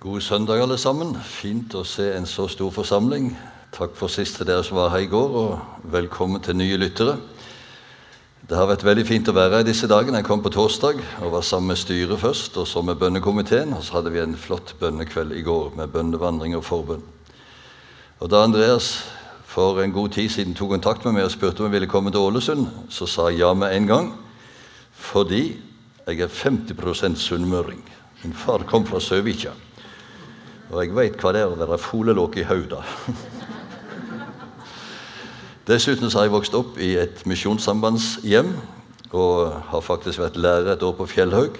God søndag, alle sammen. Fint å se en så stor forsamling. Takk for sist til dere som var her i går, og velkommen til nye lyttere. Det har vært veldig fint å være her disse dagene. Jeg kom på torsdag og var sammen med styret først, og så med bønnekomiteen. Og så hadde vi en flott bønnekveld i går med bønnevandring og forbønn. Og da Andreas for en god tid siden tok kontakt med meg og spurte om jeg ville komme til Ålesund, så sa jeg ja med en gang, fordi jeg er 50% sunnmøring. Min far kom fra Søvikja. Og jeg veit hva det er å være folelåk i hodet. Dessuten har jeg vokst opp i et misjonssambandshjem og har faktisk vært lærer et år på Fjellhaug.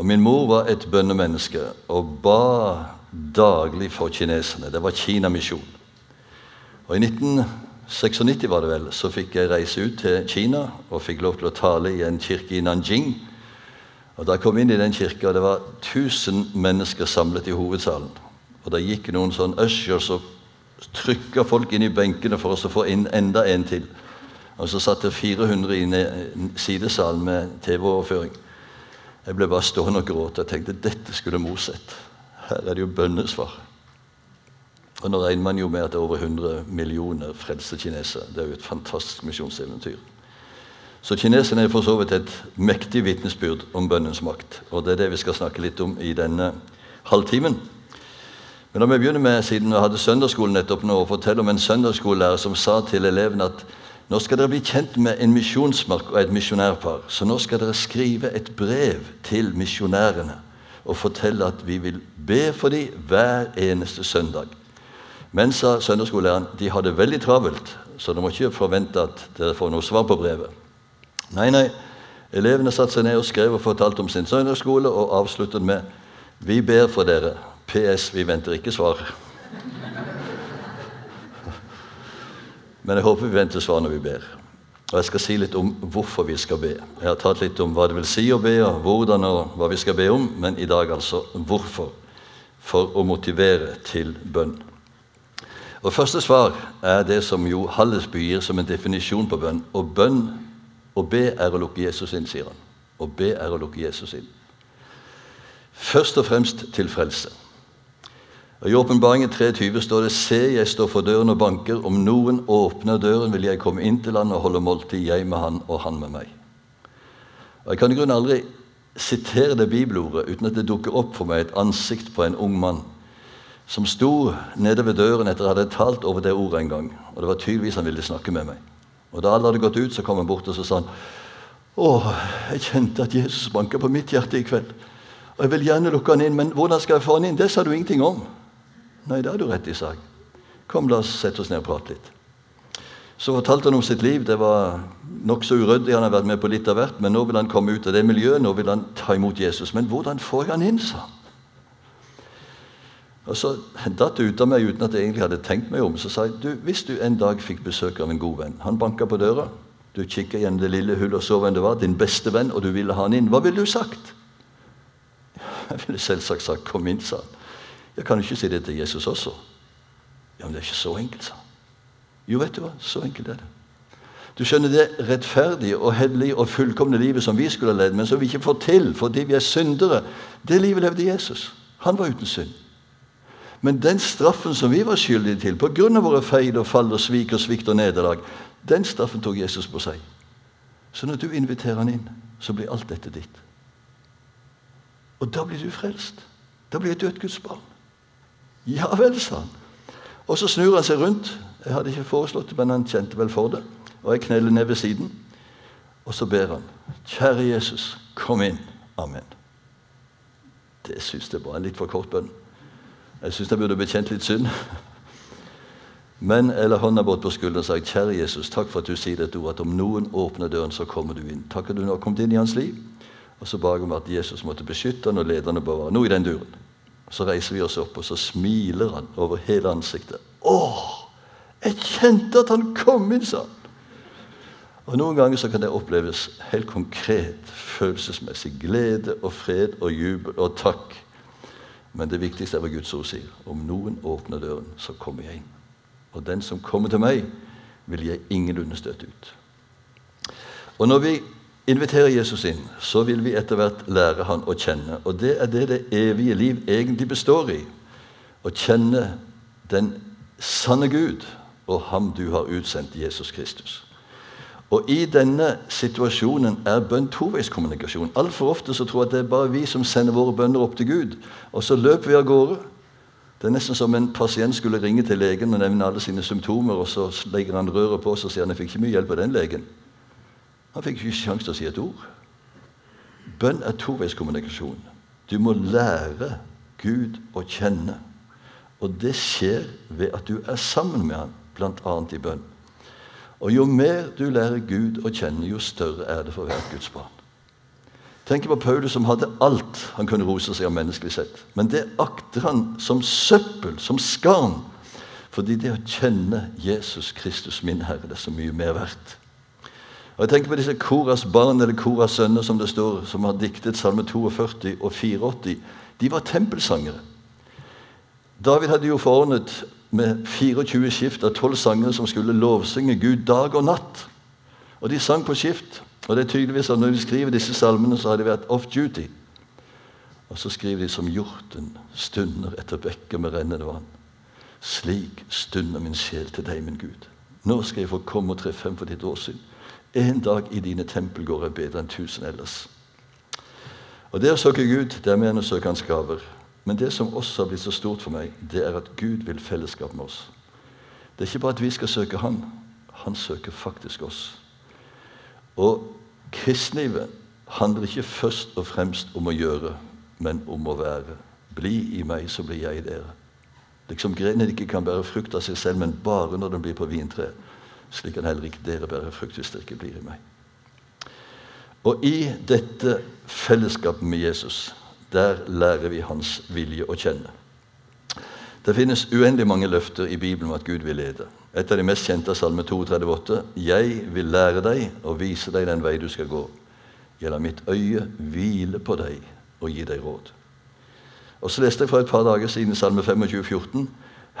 Og min mor var et bønnemenneske og ba daglig for kineserne. Det var Kinamisjon. Og I 1996 var det vel, så fikk jeg reise ut til Kina og fikk lov til å tale i en kirke i Nanjing og Da jeg kom inn i den kirka, det var 1000 mennesker samlet i hovedsalen. Og Det gikk noen sånn ushers og trykka folk inn i benkene for oss å få inn enda en til. Og så satt det 400 i sidesalen med TV-overføring. Jeg ble bare stående og gråte. Jeg tenkte dette skulle mor sett. Her er det jo bønnesvar. Og nå regner man jo med at det er over 100 millioner frelste kinesere. Det er jo et fantastisk misjonseventyr. Så kineserne er for så vidt et mektig vitnesbyrd om bønnens makt. Og det er det vi skal snakke litt om i denne halvtimen. Men da vi begynner med, siden jeg hadde søndagsskolen nettopp nå, å fortelle om en søndagsskolelærer som sa til elevene at nå skal dere bli kjent med en misjonsmark og et misjonærpar. Så nå skal dere skrive et brev til misjonærene og fortelle at vi vil be for dem hver eneste søndag. Men, sa søndagsskolelæreren, de har det veldig travelt, så dere må ikke forvente at dere får noe svar på brevet. Nei, nei. Elevene satte seg ned og skrev og fortalte om sin søndagsskole og avsluttet med Vi ber for dere. PS. Vi venter ikke svar. Men jeg håper vi venter svar når vi ber. Og Jeg skal si litt om hvorfor vi skal be. Jeg har tatt litt om hva det vil si å be, og hvordan og hva vi skal be om, men i dag altså hvorfor. For å motivere til bønn. Og Første svar er det som jo Hallesby gir som en definisjon på bønn. Og bønn å be er å lukke Jesus inn, sier han. Å be er å lukke Jesus inn. Først og fremst til frelse. I Åpenbaringen 3.20 står det Se, jeg står for døren og banker. Om noen åpner døren, vil jeg komme inn til han og holde måltid, jeg med han og han med meg. Og Jeg kan i grunnen aldri sitere det bibelordet uten at det dukker opp for meg et ansikt på en ung mann som sto nede ved døren etter at jeg hadde talt over det ordet en gang. Og det var tydeligvis han ville snakke med meg. Og Da alle hadde gått ut, så kom han bort og så sa han, å, jeg kjente at Jesus banka på mitt hjerte i kveld. Og Jeg vil gjerne lukke han inn, men hvordan skal jeg få han inn? Det sa du ingenting om. Nei, det har du rett i, sa. Kom, la oss sette oss ned og prate litt. Så fortalte han om sitt liv. Det var nokså uryddig. Han har vært med på litt av hvert, men nå vil han komme ut av det miljøet. Nå vil han ta imot Jesus. Men hvordan får jeg han inn, sa han. Og så datt det ut av meg uten at jeg egentlig hadde tenkt meg om. Så sa jeg du, hvis du en dag fikk besøk av en god venn Han banka på døra. Du kikka gjennom det lille hullet og så hvem det var. Din beste venn, og du ville ha han inn. Hva ville du sagt? Jeg ville selvsagt sagt 'kom inn', sa han. Jeg kan ikke si det til Jesus også. Ja, men det er ikke så enkelt, sa han. Jo, vet du hva, så enkelt er det. Du skjønner det rettferdige og hellige og fullkomne livet som vi skulle ha levd, men som vi ikke får til fordi vi er syndere, det livet levde Jesus. Han var uten synd. Men den straffen som vi var skyldige til pga. våre feil og fall og svik og svikt og nederlag, den straffen tok Jesus på seg. Så når du inviterer han inn, så blir alt dette ditt. Og da blir du frelst. Da blir du et Guds barn. Ja vel, sa han. Og så snur han seg rundt. Jeg hadde ikke foreslått det, men han kjente vel for det. Og jeg kneller ned ved siden. Og så ber han. Kjære Jesus, kom inn. Amen. Det syns jeg var en litt for kort bønn. Jeg syns jeg burde bekjent litt synd. Men eller hånda bort på skulderen og sagt, 'Kjære Jesus, takk for at du sier dette ordet, at om noen åpner døren, så kommer du inn.' Takk at du nå har kommet inn i hans liv. Og så ba jeg om at Jesus måtte beskytte han og lede han og. Noe i den duren. Så reiser vi oss opp, og så smiler han over hele ansiktet. 'Å, jeg kjente at han kom inn', sa han. Og Noen ganger så kan det oppleves helt konkret, følelsesmessig glede og fred og jubel og takk men det viktigste er hva Guds ord sier. Om noen åpner døren, så kommer jeg inn. Og den som kommer til meg, vil jeg ingenlunde støte ut. Og når vi inviterer Jesus inn, så vil vi etter hvert lære han å kjenne. Og det er det det evige liv egentlig består i. Å kjenne den sanne Gud og ham du har utsendt, Jesus Kristus. Og I denne situasjonen er bønn toveiskommunikasjon. Altfor ofte så tror jeg at det er bare vi som sender våre bønner opp til Gud. Og så løper vi av gårde. Det er nesten som en pasient skulle ringe til legen og nevne alle sine symptomer, og så legger han røret på og sier han jeg fikk ikke mye hjelp av den legen. Han fikk ikke sjanse til å si et ord. Bønn er toveiskommunikasjon. Du må lære Gud å kjenne. Og det skjer ved at du er sammen med ham, bl.a. i bønn. Og jo mer du lærer Gud å kjenne, jo større er det for hvert Guds barn. Tenk på Paulus som hadde alt han kunne rose seg av menneskelig sett. Men det akter han som søppel, som skarn. Fordi det å kjenne Jesus Kristus, min Herre, det er så mye mer verdt. Og jeg tenker på disse Koras barn eller Koras sønner som det står, som har diktet Salme 42 og 84. De var tempelsangere. David hadde jo forordnet med 24 skift av tolv sangere som skulle lovsynge Gud dag og natt. Og de sang på skift. Og det er tydeligvis at Når de skriver disse salmene, så har de vært off duty. Og så skriver de som hjorten stunder etter bekker med rennende vann. Slik stunder min sjel til deg, min Gud. Nå skal jeg få komme og tre frem for ditt åsyn. En dag i dine tempelgårder er bedre enn tusen ellers. Og Det å søke Gud, det er mer enn å søke Hans gaver. Men det som også har blitt så stort for meg, det er at Gud vil fellesskap med oss. Det er ikke bare at vi skal søke Han. Han søker faktisk oss. Og kristenlivet handler ikke først og fremst om å gjøre, men om å være. Bli i meg, så blir jeg i dere. Liksom grenen ikke kan bære frukt av seg selv, men bare når den blir på vintreet. Slik kan heller ikke dere bære frukt hvis dere ikke blir i meg. Og i dette fellesskapet med Jesus der lærer vi hans vilje å kjenne. Det finnes uendelig mange løfter i Bibelen om at Gud vil lede. Et av de mest kjente er Salme 238. Jeg vil lære deg og vise deg den vei du skal gå. Jeg lar mitt øye hvile på deg og gi deg råd. Og Så leste jeg for et par dager siden Salme 25, 14.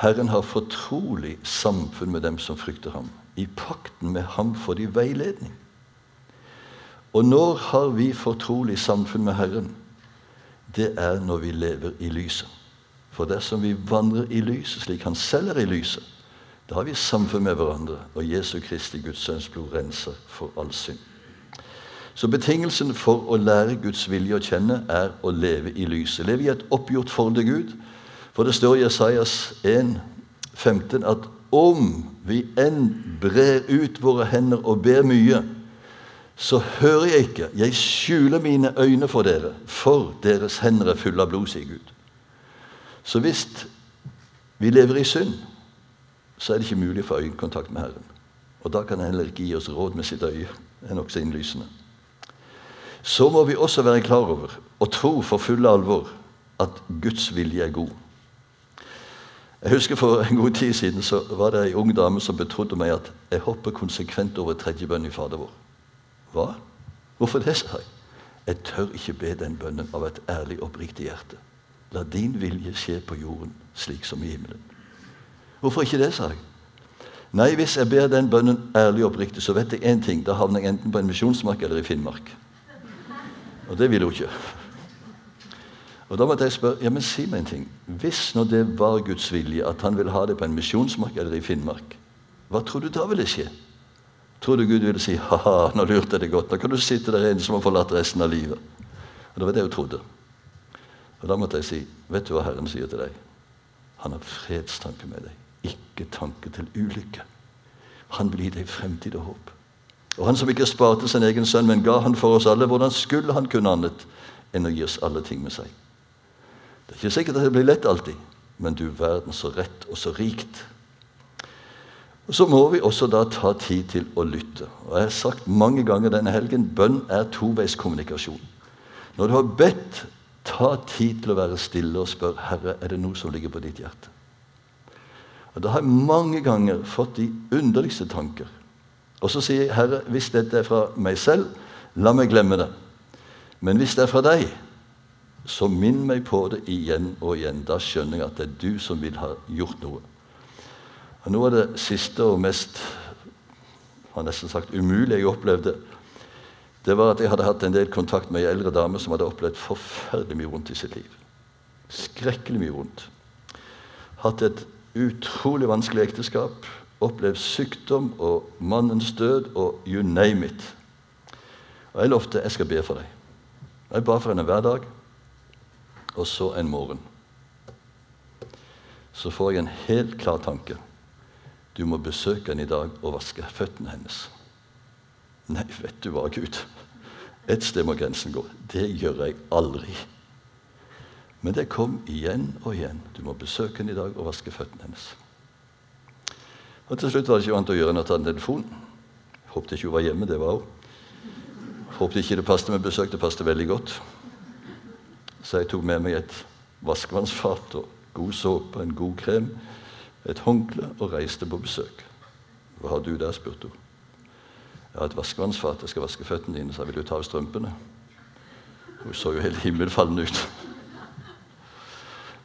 Herren har fortrolig samfunn med dem som frykter ham. I pakten med ham får de veiledning. Og når har vi fortrolig samfunn med Herren? Det er når vi lever i lyset. For dersom vi vandrer i lyset slik Han selv er i lyset, da har vi samfunn med hverandre, og Jesu Kristi Guds sønns blod renser for all synd. Så betingelsen for å lære Guds vilje å kjenne er å leve i lyset. Leve i et oppgjort forhold til Gud. For det står i Jesajas 1, 15 at om vi enn brer ut våre hender og ber mye, så hører jeg ikke. Jeg skjuler mine øyne for dere, for deres hender er fulle av blod, sier Gud. Så hvis vi lever i synd, så er det ikke mulig å få øyekontakt med Herren. Og da kan han heller ikke gi oss råd med sitt øye. Det er nokså innlysende. Så må vi også være klar over og tro for fulle alvor at Guds vilje er god. Jeg husker For en god tid siden så var det ei ung dame som betrodde meg at jeg hopper konsekvent over tredje bønn i Fader vår. Hva? Hvorfor det, sa jeg. Jeg tør ikke be den bønnen av et ærlig, oppriktig hjerte. La din vilje skje på jorden slik som i himmelen. Hvorfor ikke det, sa jeg. Nei, hvis jeg ber den bønnen ærlig og oppriktig, så vet jeg én ting. Da havner jeg enten på en misjonsmark eller i Finnmark. Og det vil hun ikke. Og Da måtte jeg spørre ja, men si meg en ting. Hvis nå det var Guds vilje at han ville ha det på en misjonsmark eller i Finnmark, hva tror du da ville skje? Tror du Gud ville si ha-ha, nå lurte jeg deg godt. Nå kan du sitte der inne som har forlatt resten av livet. Og Det var det hun trodde. Og Da måtte jeg si, vet du hva Herren sier til deg? Han har fredstanke med deg, ikke tanke til ulykke. Han vil gi deg fremtid og håp. Og han som ikke sparte sin egen sønn, men ga han for oss alle, hvordan skulle han kunne annet enn å gi oss alle ting med seg? Det er ikke sikkert at det blir lett alltid, men du verden så rett og så rikt og Så må vi også da ta tid til å lytte. Og Jeg har sagt mange ganger denne helgen bønn er toveiskommunikasjon. Når du har bedt, ta tid til å være stille og spørre Herre, er det noe som ligger på ditt hjerte. Og Da har jeg mange ganger fått de underligste tanker. Og så sier jeg, Herre, hvis dette er fra meg selv, la meg glemme det. Men hvis det er fra deg, så minn meg på det igjen og igjen. Da skjønner jeg at det er du som vil ha gjort noe. Og Noe av det siste og mest har nesten sagt umulige jeg opplevde, det var at jeg hadde hatt en del kontakt med ei eldre dame som hadde opplevd forferdelig mye vondt i sitt liv. Skrekkelig mye vondt. Hatt et utrolig vanskelig ekteskap. Opplevd sykdom og mannens død og you name it. Og jeg lovte jeg skal be for deg. Jeg ba for henne hver dag. Og så en morgen så får jeg en helt klar tanke. Du må besøke henne i dag og vaske føttene hennes. Nei, vet du hva, Gud. Et sted må grensen gå. Det gjør jeg aldri. Men det kom igjen og igjen. Du må besøke henne i dag og vaske føttene hennes. Og Til slutt var det ikke annet å gjøre enn å ta en telefon. Håpte ikke hun var hjemme. det var hun. Håpte ikke det passet med besøk. Det passet veldig godt. Så jeg tok med meg et vaskevannsfat og god såpe, en god krem, et håndkle og reiste på besøk. Hva har du der? spurte hun. Jeg har et vaskevannsfat. Jeg skal vaske føttene dine. Så vil du ta av strømpene? Hun så jo helt himmelfallende ut.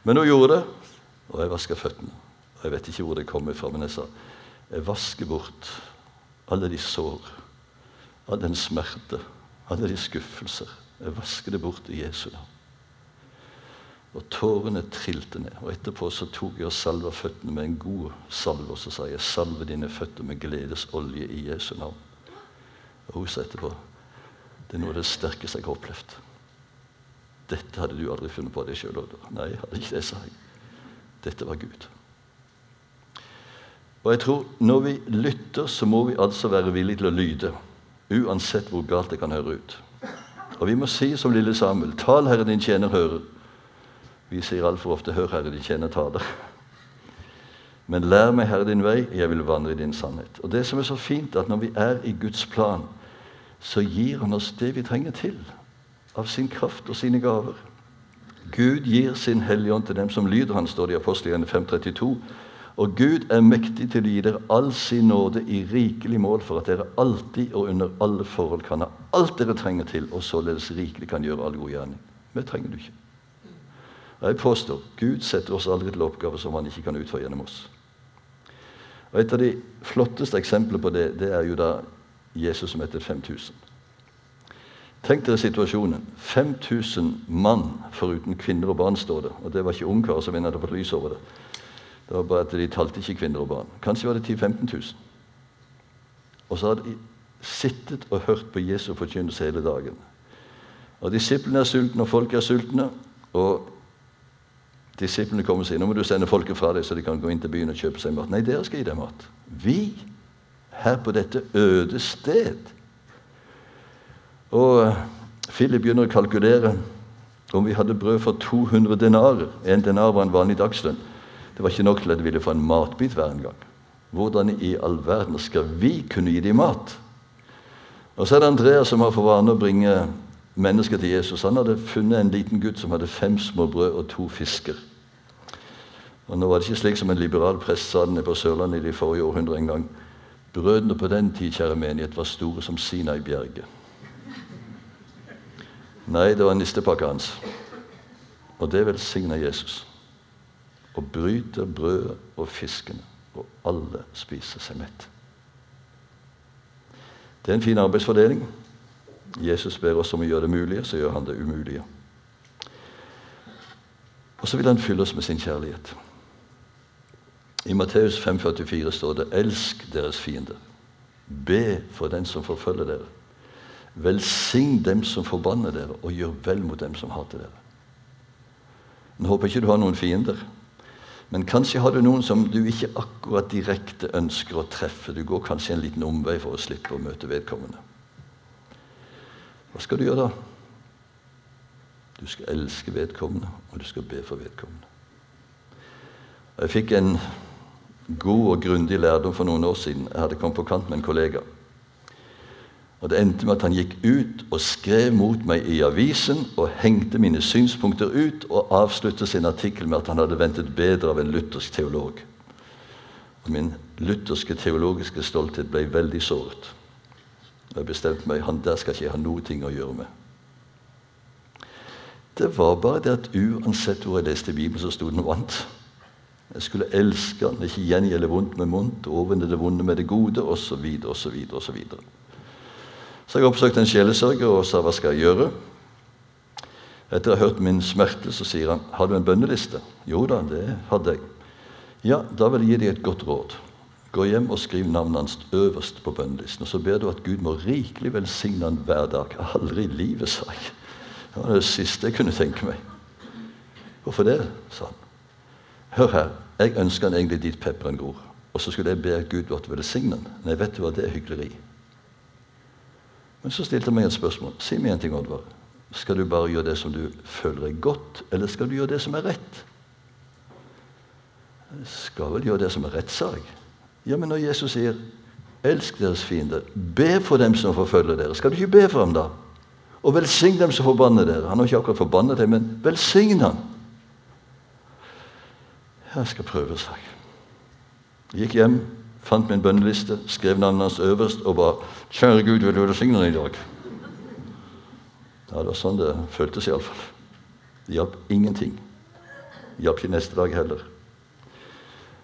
Men hun gjorde det, og jeg vaska føttene. Og Jeg vet ikke hvor det kom fra, men jeg sa jeg vasker bort alle de sår, all den smerte, alle de skuffelser. Jeg vasker det bort i Jesu navn. Og tårene trilte ned. Og etterpå så tok jeg og salva føttene med en god salve. Og så sa jeg, 'Salve dine føtter med gledesolje i Jesu navn'. Og hun sa etterpå det er noe av det sterkeste jeg har opplevd. Dette hadde du aldri funnet på deg sjøl. Nei, hadde ikke det, sa jeg. Dette var Gud. Og jeg tror Når vi lytter, så må vi altså være villige til å lyde. Uansett hvor galt det kan høre ut. Og vi må si som lille Samuel.: Tal, Herre, din tjener hører. Vi sier altfor ofte 'Hør, Herre, de kjenner taler'. Men lær meg, Herre, din vei, jeg vil vandre i din sannhet. Og det som er så fint, at når vi er i Guds plan, så gir Han oss det vi trenger til av sin kraft og sine gaver. Gud gir sin Hellige Ånd til dem som lyder Han, står det i Apostelgjerningen 532. Og Gud er mektig til å gi dere all sin nåde i rikelig mål, for at dere alltid og under alle forhold kan ha alt dere trenger til, og således rikelig kan gjøre all god gjerning. Vi trenger du ikke. Jeg påstår Gud setter oss aldri til oppgaver som han ikke kan utføre gjennom oss. Og Et av de flotteste eksemplene på det det er jo da Jesus som mettet 5000. Tenk dere situasjonen. 5000 mann foruten kvinner og barn står det. Og det var ikke ungkarer som hadde fått lys over det. Det var bare at De talte ikke kvinner og barn. Kanskje var det 10 000-15 000. Og så hadde de sittet og hørt på Jesu forkynnelse hele dagen. Og Disiplene er sultne, og folk er sultne. Og Disiplene kommer og sier nå må du sende folket fra deg, så de kan gå inn til byen og kjøpe seg mat. Nei, dere skal gi dem mat. Vi, her på dette øde sted. Og eh, Philip begynner å kalkulere om vi hadde brød for 200 denarer. En denar var en vanlig dagslønn. Det var ikke nok til at de ville få en matbit hver en gang. Hvordan i all verden skal vi kunne gi dem mat? Og så er det Andreas som har for vane å bringe mennesker til Jesus. Han hadde funnet en liten gutt som hadde fem små brød og to fisker. Og Nå var det ikke slik som en liberal prest sa den på Sørlandet i de forrige århundre en gang. Brødene på den tid kjære menighet, var store som Sinai-bjerget. Nei, det var nistepakka hans. Og det velsigna Jesus. Og bryter brødet og fiskene, og alle spiser seg mett. Det er en fin arbeidsfordeling. Jesus ber oss om å gjøre det mulige, så gjør han det umulige. Og så vil han fylle oss med sin kjærlighet. I Matteus 5,44 står det:" Elsk deres fiender. Be for den som forfølger dere. Velsign dem som forbanner dere, og gjør vel mot dem som hater dere. Nå håper ikke du har noen fiender, men kanskje har du noen som du ikke akkurat direkte ønsker å treffe. Du går kanskje en liten omvei for å slippe å møte vedkommende. Hva skal du gjøre da? Du skal elske vedkommende, og du skal be for vedkommende. Jeg fikk en god og grundig lærdom for noen år siden. Jeg hadde kommet på kant med en kollega. Og Det endte med at han gikk ut og skrev mot meg i avisen og hengte mine synspunkter ut og avsluttet sin artikkel med at han hadde ventet bedre av en luthersk teolog. Og Min lutherske teologiske stolthet ble veldig såret. Og jeg bestemte meg han der skal ikke ha noe ting å gjøre med. Det var bare det at uansett hvor jeg leste Bibelen, så sto den vant. Jeg skulle elske han, ikke gjengjelde vondt med vondt, overvinne det vonde med det gode, osv., osv., osv. Så jeg oppsøkte en sjelesørger og sa hva skal jeg gjøre. Etter å ha hørt min smerte, så sier han har du en bønneliste. Jo da, det hadde jeg. Ja, da vil jeg gi deg et godt råd. Gå hjem og skriv navnet hans øverst på bønnelisten. Og så ber du at Gud må rikelig velsigne han hver dag. Aldri i livet, sa jeg. Det var det siste jeg kunne tenke meg. Hvorfor det? sa han. Hør her, jeg ønsker han egentlig dit pepperen gror. Og så skulle jeg be Gud måtte velsigne han. Nei, vet du hva, det er hykleri. Men så stilte han meg et spørsmål. Si meg en ting, Oddvar. Skal du bare gjøre det som du føler er godt, eller skal du gjøre det som er rett? Jeg skal vel gjøre det som er rett, sa jeg. Ja, men når Jesus sier 'elsk deres fiender', be for dem som forfølger dere, skal du ikke be for ham da? Og velsign dem som forbanner dere. Han har ikke akkurat forbannet dem, men velsign ham. Jeg skal prøve, sa jeg. Gikk hjem, fant min bønneliste, skrev navnet hans øverst og ba 'Kjære Gud, vil du velsigne deg i dag?' Ja, Det var sånn det føltes iallfall. Det hjalp ingenting. Det hjalp ikke neste dag heller.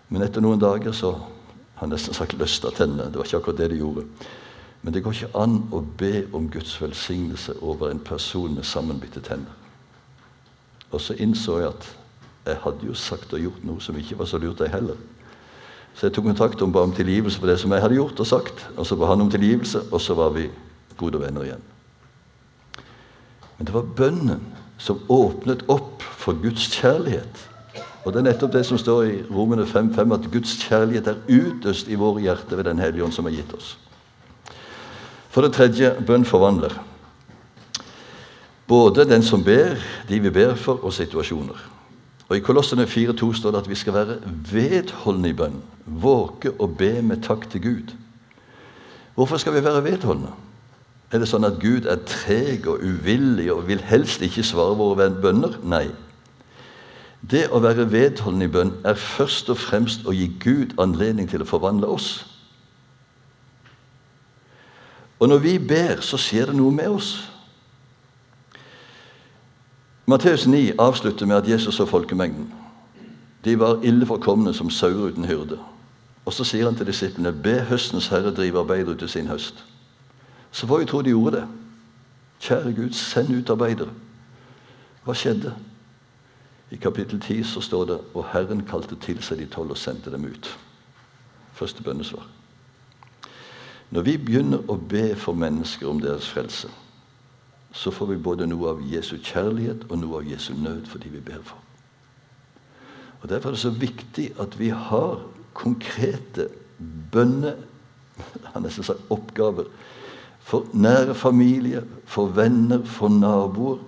Men etter noen dager så har nesten sagt løsta tennene. Det var ikke akkurat det de gjorde. Men det går ikke an å be om Guds velsignelse over en person med sammenbitte tenner. Og så innså jeg at jeg hadde jo sagt og gjort noe som ikke var så lurt, jeg heller. Så jeg tok kontakt og ba om tilgivelse for det som jeg hadde gjort og sagt. Og så ba han om tilgivelse, og så var vi gode venner igjen. Men det var bønnen som åpnet opp for Guds kjærlighet. Og Det er nettopp det som står i Romene 5.5, at Guds kjærlighet er utøst i våre hjerter ved Den hellige ånd som er gitt oss. For det tredje bønn forvandler. Både den som ber, de vi ber for, og situasjoner. Og I Kolossene 4,2 står det at vi skal være vedholdne i bønn. Våke og be med takk til Gud. Hvorfor skal vi være vedholdne? Er det sånn at Gud er treg og uvillig og vil helst ikke svare våre bønner? Nei. Det å være vedholdende i bønn er først og fremst å gi Gud anledning til å forvandle oss. Og når vi ber, så skjer det noe med oss. Matteus 9 avslutter med at Jesus så folkemengden de var ille forkomne som sauer uten hyrde. Og Så sier han til disiplene be høstens herre drive arbeidere ut i sin høst. Så får vi tro de gjorde det. Kjære Gud, send ut arbeidere. Hva skjedde? I kapittel 10 så står det og Herren kalte til seg de tolv og sendte dem ut. Første bønnesvar. Når vi begynner å be for mennesker om deres frelse, så får vi både noe av Jesu kjærlighet og noe av Jesu nød for de vi ber for. Og Derfor er det så viktig at vi har konkrete bønne... Han nesten sagt oppgaver for nære familie, for venner, for naboer.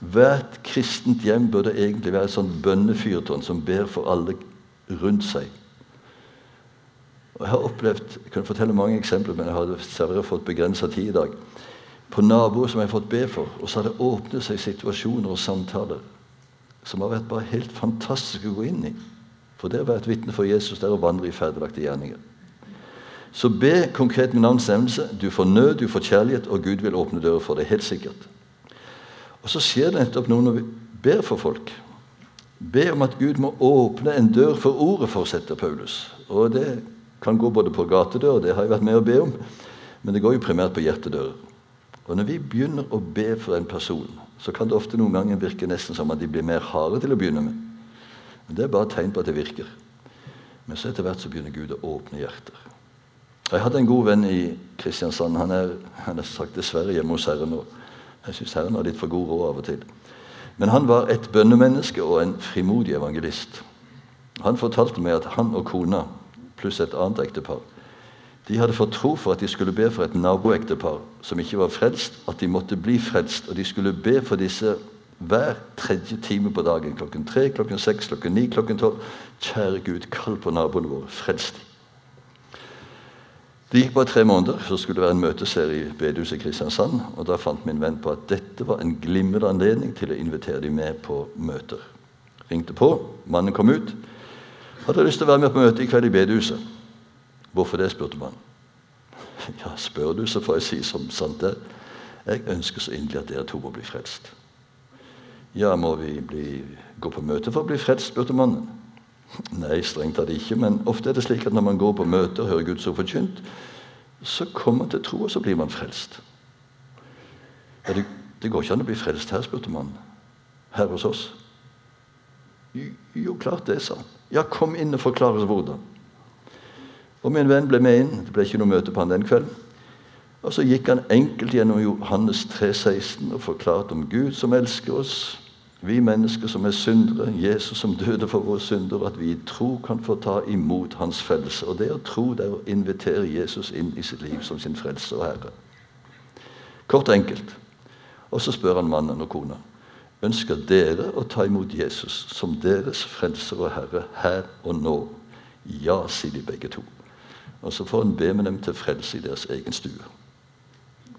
Hvert kristent hjem burde egentlig være et sånt bønnefyrtårn som ber for alle rundt seg. Og Jeg har opplevd, jeg kan fortelle mange eksempler, men jeg har dessverre fått begrensa tid i dag. På naboer som jeg har fått be for. Og så har det åpnet seg situasjoner og samtaler som har vært bare helt fantastiske å gå inn i. For det å være et vitne for Jesus det er å vandre i ferdiglagte gjerninger. Så be konkret med navns nevnelse. Du får nød, du får kjærlighet, og Gud vil åpne dører for deg. Helt sikkert. Og så skjer det nettopp noe når vi ber for folk. Be om at Gud må åpne en dør for ordet, fortsetter Paulus. Og det kan gå både på gatedør, det har jeg vært med å be om, men det går jo primært på hjertedører. Og når vi begynner å be for en person, så kan det ofte noen ganger virke nesten som at de blir mer harde til å begynne med. Men Det er bare et tegn på at det virker. Men så etter hvert så begynner Gud å åpne hjerter. Jeg hadde en god venn i Kristiansand. Han er, han er sagt dessverre hjemme hos Herren nå. Jeg syns Herren har litt for god råd av og til. Men han var et bønnemenneske og en frimodig evangelist. Han fortalte meg at han og kona pluss et annet ektepar de hadde fått tro for at de skulle be for et naboektepar som ikke var frelst, at de måtte bli frelst. Og de skulle be for disse hver tredje time på dagen. Klokken tre, klokken seks, klokken ni, klokken tolv. Kjære Gud, kall på naboene våre. Frels dem. Det gikk bare tre måneder, så skulle det være en møteserie i bedehuset i Kristiansand. og Da fant min venn på at dette var en glimrende anledning til å invitere dem med på møter. Ringte på, mannen kom ut. Hadde lyst til å være med på møte i kveld i bedehuset. Hvorfor det, spurte man. Ja, spør du, så får jeg si som sant det. Jeg ønsker så inderlig at dere to må bli frelst. Ja, må vi bli, gå på møte for å bli frelst, spurte mannen. Nei, strengt tatt ikke, men ofte er det slik at når man går på møter og hører Guds ord forkynt, så kommer man til tro, og så blir man frelst. Ja, det, det går ikke an å bli frelst her, spurte man. Her hos oss. Jo, klart det, sa han. Ja, kom inn og forklar oss hvordan. Og min venn ble med inn. Det ble ikke noe møte på han den kvelden. Og så gikk han enkelt gjennom Johannes 3, 16 og forklarte om Gud som elsker oss, vi mennesker som er syndere, Jesus som døde for våre synder, at vi i tro kan få ta imot Hans frelse. Og det å tro det er å invitere Jesus inn i sitt liv som sin frelse og herre. Kort og enkelt. Og så spør han mannen og kona ønsker dere å ta imot Jesus som deres frelser og herre her og nå. Ja, sier de begge to. Og så får han be med dem til frelse i deres egen stue.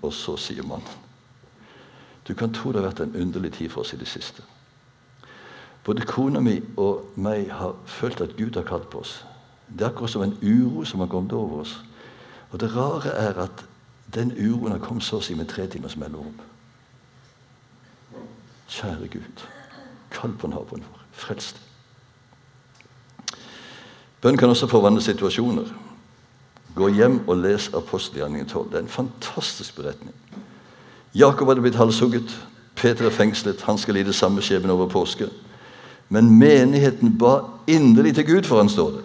Og så sier mannen Du kan tro det har vært en underlig tid for oss i det siste. Både kona mi og meg har følt at Gud har kalt på oss. Det er akkurat som en uro som har kommet over oss. Og det rare er at den uroen har kommet så å si med tre timers mellomrom. Kjære Gud, kall på naboen vår. Frels det. Bønn kan også forvandle situasjoner. Gå hjem og les apostelgjerningen 12. Det er en fantastisk beretning. Jakob hadde blitt halshugget. Peter er fengslet. Han skal lide samme skjebne over påske. Men menigheten ba inderlig til Gud for han, står det.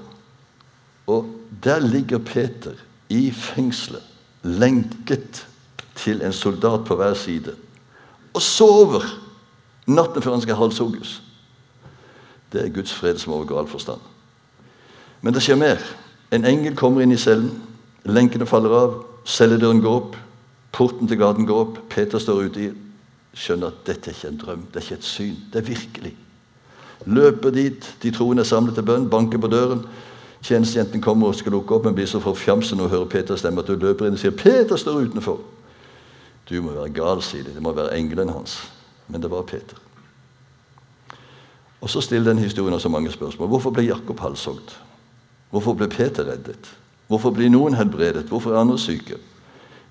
Og der ligger Peter i fengselet, lenket til en soldat på hver side, og sover natten før han skal halshugges. Det er Guds fred som overgår all forstand. Men det skjer mer. En engel kommer inn i cellen. Lenkene faller av. Celledøren går opp. Porten til gaten går opp. Peter står ute i skjønner at dette er ikke en drøm, det er ikke et syn. Det er virkelig. Løper dit. De troende er samlet til bønn. Banker på døren. Tjenestejenten kommer og skal lukke opp, men blir så forfjamset når hun hører Peter stemme at hun løper inn og sier 'Peter står utenfor'. Du må være gal, sier de. Det må være engelen hans. Men det var Peter. Og Så stiller den historien også mange spørsmål. Hvorfor ble Jakob halshogd? Hvorfor ble Peter reddet? Hvorfor blir noen helbredet? Hvorfor er andre syke?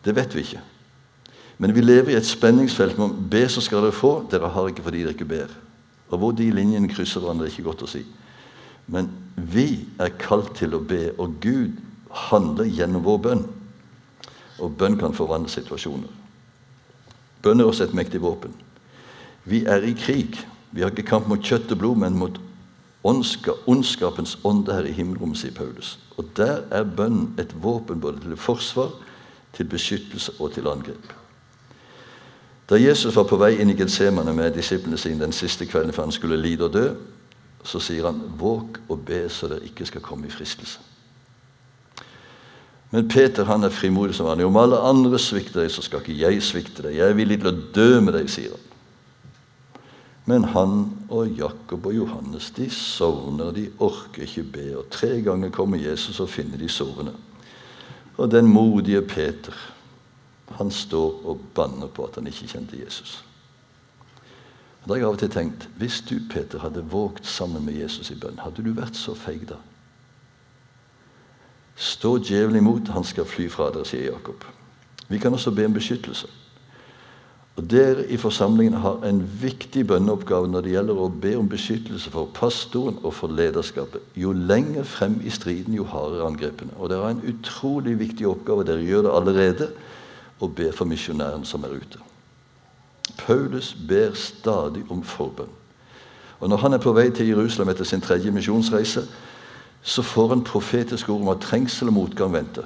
Det vet vi ikke. Men vi lever i et spenningsfelt med å be, så skal dere få. Dere har ikke fordi dere ikke ber. Og Hvor de linjene krysser hverandre, er ikke godt å si. Men vi er kalt til å be, og Gud handler gjennom vår bønn. Og bønn kan forvandle situasjoner. Bønn er også et mektig våpen. Vi er i krig. Vi har ikke kamp mot kjøtt og blod, men mot ondskapens ånde her i himmelrommet, sier Paulus. Og der er bønnen et våpen både til forsvar, til beskyttelse og til angrep. Da Jesus var på vei inn i Getsemane med disiplene sine den siste kvelden før han skulle lide og dø, så sier han 'våg og be så dere ikke skal komme i fristelse'. Men Peter han er frimodig som vanlig. Om alle andre svikter deg, så skal ikke jeg svikte deg. Jeg er villig til å dø med deg, sier han. Men han og Jakob og Johannes de sovner, de orker ikke be. Og Tre ganger kommer Jesus og finner de sovende. Og den modige Peter han står og banner på at han ikke kjente Jesus. Og da har jeg av og til tenkt hvis du Peter, hadde våget sammen med Jesus i bønn, hadde du vært så feig da? Stå djevelen imot, han skal fly fra dere, sier Jakob. Vi kan også be om beskyttelse. Og Dere i forsamlingen har en viktig bønneoppgave når det gjelder å be om beskyttelse for pastoren og for lederskapet. Jo lenger frem i striden, jo hardere angrepene. Og dere har en utrolig viktig oppgave. Dere gjør det allerede. Og ber for misjonæren som er ute. Paulus ber stadig om forbønn. Og Når han er på vei til Jerusalem etter sin tredje misjonsreise, så får han profetisk ord om at trengsel og motgang venter.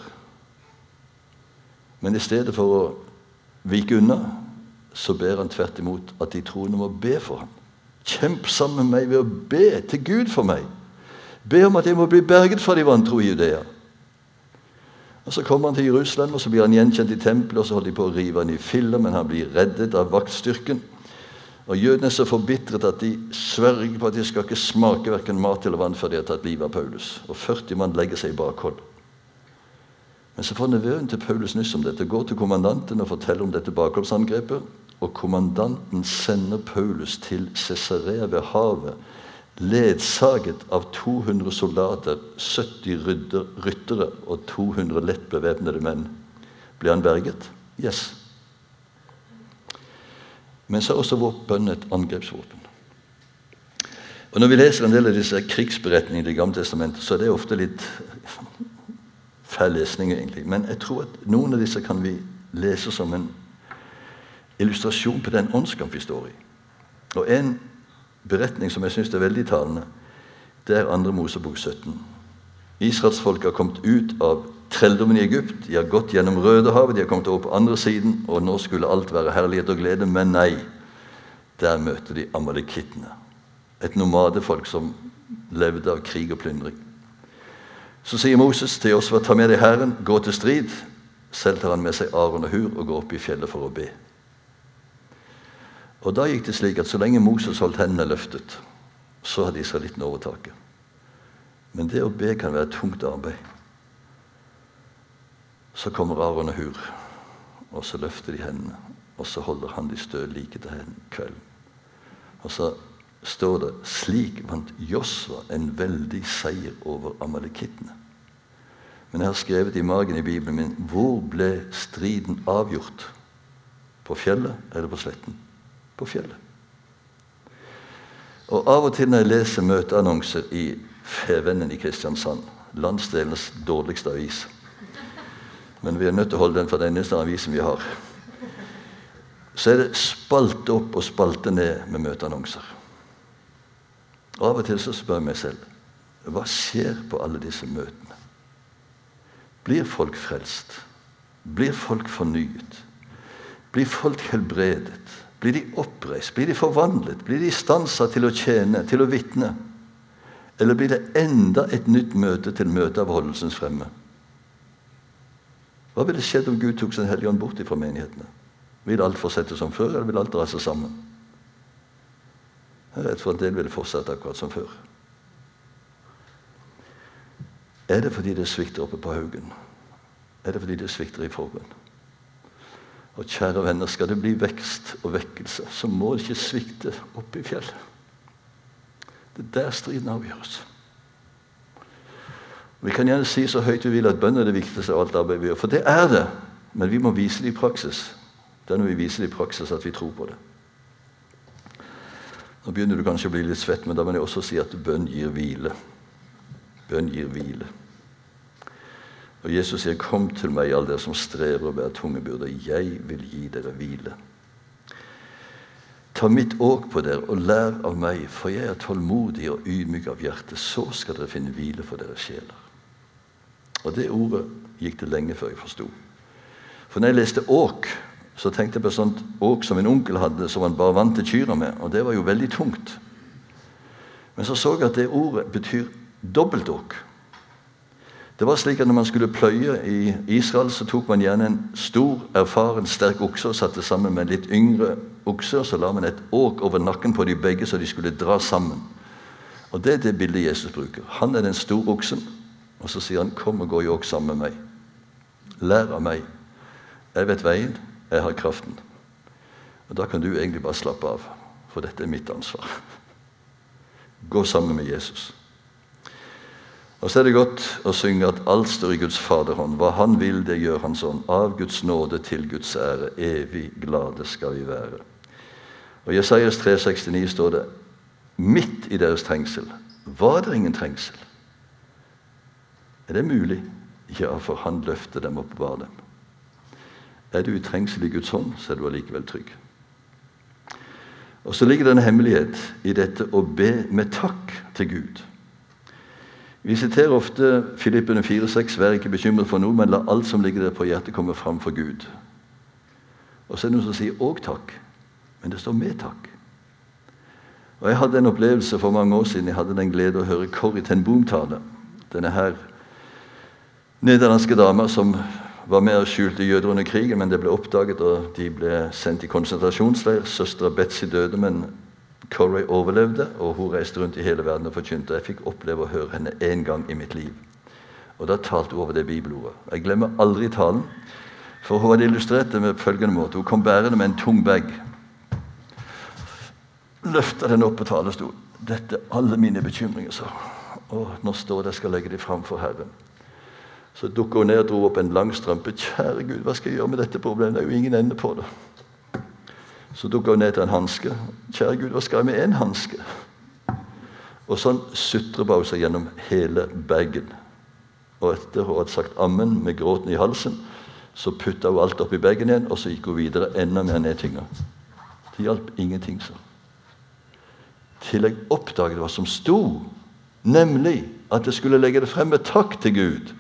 Men i stedet for å vike unna så ber han tvert imot at de troende må be for ham. Kjemp sammen med meg ved å be til Gud for meg. Be om at jeg må bli berget fra de vantro i Judea. Og Så kommer han til Jerusalem, og så blir han gjenkjent i tempelet. og Så holder de på å rive han i filler, men han blir reddet av vaktstyrken. Og Jødene er så forbitret at de sverger på at de skal ikke smake verken mat eller vann før de har tatt livet av Paulus. Og 40 mann legger seg i bakhold. Men så får nevøen til Paulus nyss om dette, går til kommandanten og forteller om dette bakholdsangrepet. Og kommandanten sender Paulus til Cesarea ved havet, ledsaget av 200 soldater, 70 ryttere og 200 lett bevæpnede menn. Ble han berget? Yes. Men så er også bønn et angrepsvåpen. Og Når vi leser en del av disse krigsberetningene i Det gamle testamentet, så er det ofte litt feil lesning, egentlig. Men jeg tror at noen av disse kan vi lese som en illustrasjon på den åndskamp vi står i. Og En beretning som jeg syns er veldig talende, det er 2. Mosebok 17. Israelsfolket har kommet ut av trelldommen i Egypt. De har gått gjennom Rødehavet, de har kommet over på andre siden, og nå skulle alt være herlighet og glede, men nei. Der møter de amalekittene. Et nomadefolk som levde av krig og plyndring. Så sier Moses til Josfa, ta med deg Herren, gå til strid. Selv tar han med seg Aron og Hur og går opp i fjellet for å be. Og Da gikk det slik at så lenge Moses holdt hendene løftet, så hadde israelitten overtaket. Men det å be kan være tungt arbeid. Så kommer Aron og Hur, og så løfter de hendene. Og så holder han de stø like til kvelden. Og så står det slik vant Josva en veldig seier over amalekittene. Men jeg har skrevet i magen i Bibelen min hvor ble striden avgjort? På fjellet eller på sletten? På fjellet. Og Av og til når jeg leser møteannonser i Fevennen i Kristiansand, landsdelens dårligste avis Men vi er nødt til å holde den for den eneste avisen vi har. Så er det spalte opp og spalte ned med møteannonser. Og Av og til så spør jeg meg selv hva skjer på alle disse møtene? Blir folk frelst? Blir folk fornyet? Blir folk helbredet? Blir de oppreist? Blir de forvandlet? Blir de stansa til å tjene, til å vitne? Eller blir det enda et nytt møte til møtet av holdelsens fremme? Hva ville skjedd om Gud tok sin hellige ånd bort fra menighetene? Vil alt fortsette som før, eller vil alt dra seg sammen? Jeg er redd for at det vil fortsette akkurat som før. Er det fordi det svikter oppe på haugen? Er det fordi det svikter i forbønn? Og kjære venner, skal det bli vekst og vekkelse, så må det ikke svikte oppe i fjellet. Det er der striden avgjøres. Vi kan gjerne si så høyt vi vil at bønn er det viktigste av alt arbeid vi gjør. For det er det. Men vi må vise det i praksis. Det er når vi viser det i praksis at vi tror på det. Nå begynner du kanskje å bli litt svett, men da må jeg også si at bønn gir hvile. Bønn gir hvile. Og Jesus sier, 'Kom til meg, alle dere som strever og bærer tunge byrder. Jeg vil gi dere hvile.' Ta mitt åk på dere og lær av meg, for jeg er tålmodig og ydmyk av hjerte. Så skal dere finne hvile for deres sjeler. Og det ordet gikk det lenge før jeg forsto. For når jeg leste åk, så tenkte jeg på sånt åk som en onkel hadde, som han bare vant til kyrne med. Og det var jo veldig tungt. Men så så jeg at det ordet betyr dobbeltåk. Det var slik at Når man skulle pløye i Israel, så tok man gjerne en stor, erfaren, sterk okse og satte sammen med en litt yngre okse. og Så la man et åk over nakken på de begge, så de skulle dra sammen. Og Det er det bildet Jesus bruker. Han er den store oksen, og så sier han, 'Kom og gå i åk sammen med meg'. Lær av meg. Jeg vet veien, jeg har kraften. Og Da kan du egentlig bare slappe av, for dette er mitt ansvar. Gå sammen med Jesus. Og så er det godt å synge at alt står i Guds faderhånd. Hva Han vil, det gjør Han sånn. Av Guds nåde til Guds ære. Evig glade skal vi være. Og I Jesajas 3,69 står det midt i deres trengsel var det ingen trengsel. Er det mulig? Ja, for Han løfter dem opp og bar dem. Er du i trengsel i Guds hånd, så er du allikevel trygg. Og så ligger det en hemmelighet i dette å be med takk til Gud. Vi siterer ofte Filippene 4,6.: Vær ikke bekymret for noe, men la alt som ligger der på hjertet, komme fram for Gud. Og så er det noen som sier 'òg takk', men det står 'med takk'. Og Jeg hadde en opplevelse for mange år siden. Jeg hadde den glede å høre Corrie ten Boom tale. Denne her nederlandske dama som var med og skjulte jøder under krigen, men det ble oppdaget, og de ble sendt i konsentrasjonsleir. Søstera Betzy døde, men Corey overlevde, og hun reiste rundt i hele verden og forkynte. Jeg fikk oppleve å høre henne én gang i mitt liv. Og Da talte hun over det bibelordet. Jeg glemmer aldri talen. For hun hadde illustrert det med følgende måte. Hun kom bærende med en tung bag. Løfta den opp på talerstolen. Dette er alle mine bekymringer, sa hun. Nå står det jeg skal legge dem fram for Herren. Så dukka hun ned og dro opp en lang strømpe. Kjære Gud, hva skal jeg gjøre med dette problemet? Det er jo ingen ende på det. Så dukka hun ned til en hanske. 'Kjære Gud, hva skal jeg med én hanske?' Og sånn sutrer hun seg gjennom hele bagen. Og etter hun hadde sagt ammen med gråten i halsen, Så putta hun alt oppi bagen igjen, og så gikk hun videre enda mer nedtynga. Det hjalp ingenting, så. Til jeg oppdaget hva som sto, nemlig at jeg skulle legge det frem med takk til Gud.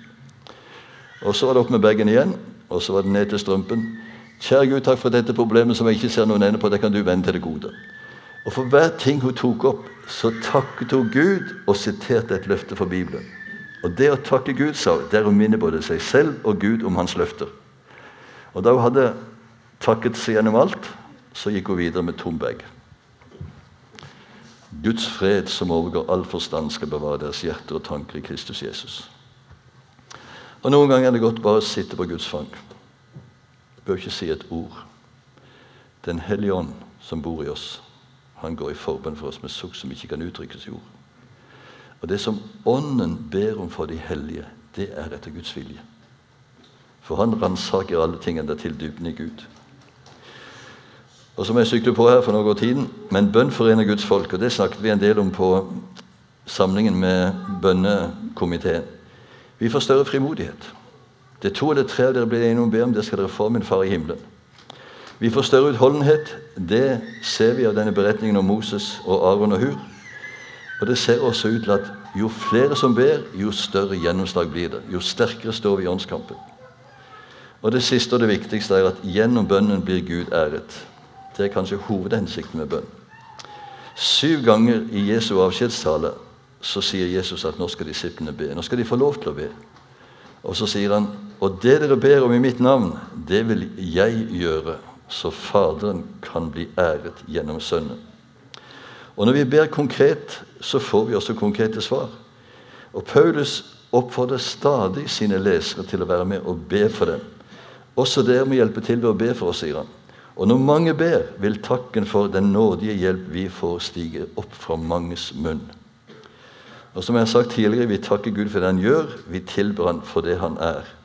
Og så var det opp med bagen igjen, og så var det ned til strømpen. Kjære Gud, takk for dette problemet som jeg ikke ser noen ende på. Det kan du vende til det gode. Og for hver ting hun tok opp, så takket hun Gud og siterte et løfte fra Bibelen. Og det å takke Gud, sa hun, er å minne både seg selv og Gud om hans løfter. Og da hun hadde takket seg gjennom alt, så gikk hun videre med tom bag. Guds fred som overgår all forstand, skal bevare deres hjerter og tanker i Kristus Jesus. Og Noen ganger er det godt bare å sitte på Guds fang. Bør ikke si et ord. Den hellige ånd som bor i oss, han går i forbønn for oss med sukk som ikke kan uttrykkes i ord. Og Det som Ånden ber om for de hellige, det er etter Guds vilje. For han ransaker alle tingene til dybden i Gud. Og som jeg sykler på her, for nå går tiden, men bønn forener Guds folk. Og det snakket vi en del om på samlingen med bønnekomiteen. Vi får større frimodighet. Det to eller tre av dere blir enige om å be om, det skal dere få min far i himmelen. Vi får større utholdenhet. Det ser vi av denne beretningen om Moses og Aron og Hur. Og det ser også ut til at jo flere som ber, jo større gjennomslag blir det. Jo sterkere står vi i åndskampen. Og det siste og det viktigste er at gjennom bønnen blir Gud æret. Det er kanskje hovedhensikten med bønn. Syv ganger i Jesu avskjedstale så sier Jesus at nå skal disiplene be. Nå skal de få lov til å be. Og så sier han og det dere ber om i mitt navn, det vil jeg gjøre, så Faderen kan bli æret gjennom Sønnen. Og når vi ber konkret, så får vi også konkrete svar. Og Paulus oppfordrer stadig sine lesere til å være med og be for dem. Også dere må hjelpe til ved å be for oss, sier han. Og når mange ber, vil takken for den nådige hjelp vi får, stige opp fra manges munn. Og som jeg har sagt tidligere, Vi takker Gud for det han gjør, vi tilber han for det han er.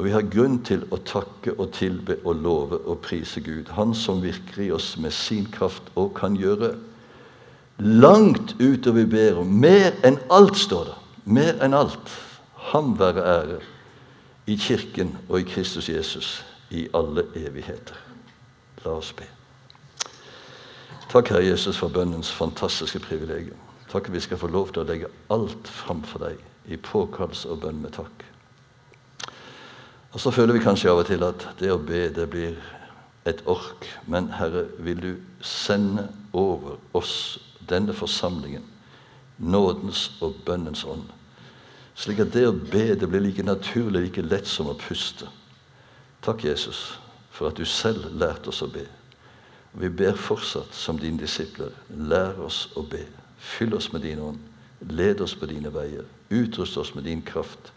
Og Vi har grunn til å takke og tilbe og love og prise Gud. Han som virker i oss med sin kraft og kan gjøre langt utover vi ber om. Mer enn alt, står det. Mer enn alt. Ham være ære i Kirken og i Kristus Jesus i alle evigheter. La oss be. Takk, Herre Jesus, for bønnens fantastiske privilegium. Takk at vi skal få lov til å legge alt framfor deg i påkallelse og bønn med takk. Og Så føler vi kanskje av og til at det å be det blir et ork. Men Herre, vil du sende over oss, denne forsamlingen, nådens og bønnens ånd. Slik at det å be det blir like naturlig, like lett som å puste. Takk, Jesus, for at du selv lærte oss å be. Vi ber fortsatt som dine disipler. Lær oss å be. Fyll oss med din ånd. Led oss på dine veier. Utrust oss med din kraft.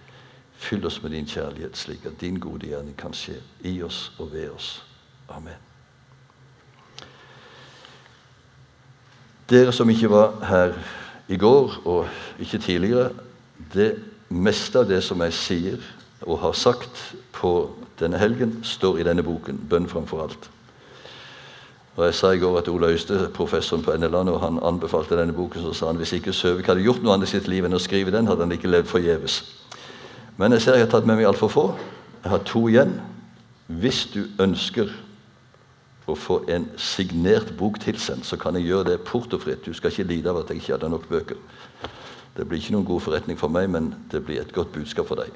Fyll oss med din kjærlighet, slik at din gode gjerning kan skje i oss og ved oss. Amen. Dere som ikke var her i går, og ikke tidligere Det meste av det som jeg sier og har sagt på denne helgen, står i denne boken, 'Bønn framfor alt'. Og Jeg sa i går at Ola Øyste, professoren på NLA, når han anbefalte denne boken, så sa han hvis ikke Søvik hadde gjort noe annet i sitt liv enn å skrive den, hadde han ikke levd forgjeves. Men jeg ser jeg har tatt med meg altfor få. Jeg har to igjen. Hvis du ønsker å få en signert bok tilsendt, så kan jeg gjøre det portofritt. Du skal ikke lide av at jeg ikke hadde nok bøker. Det blir ikke noen god forretning for meg, men det blir et godt budskap for deg.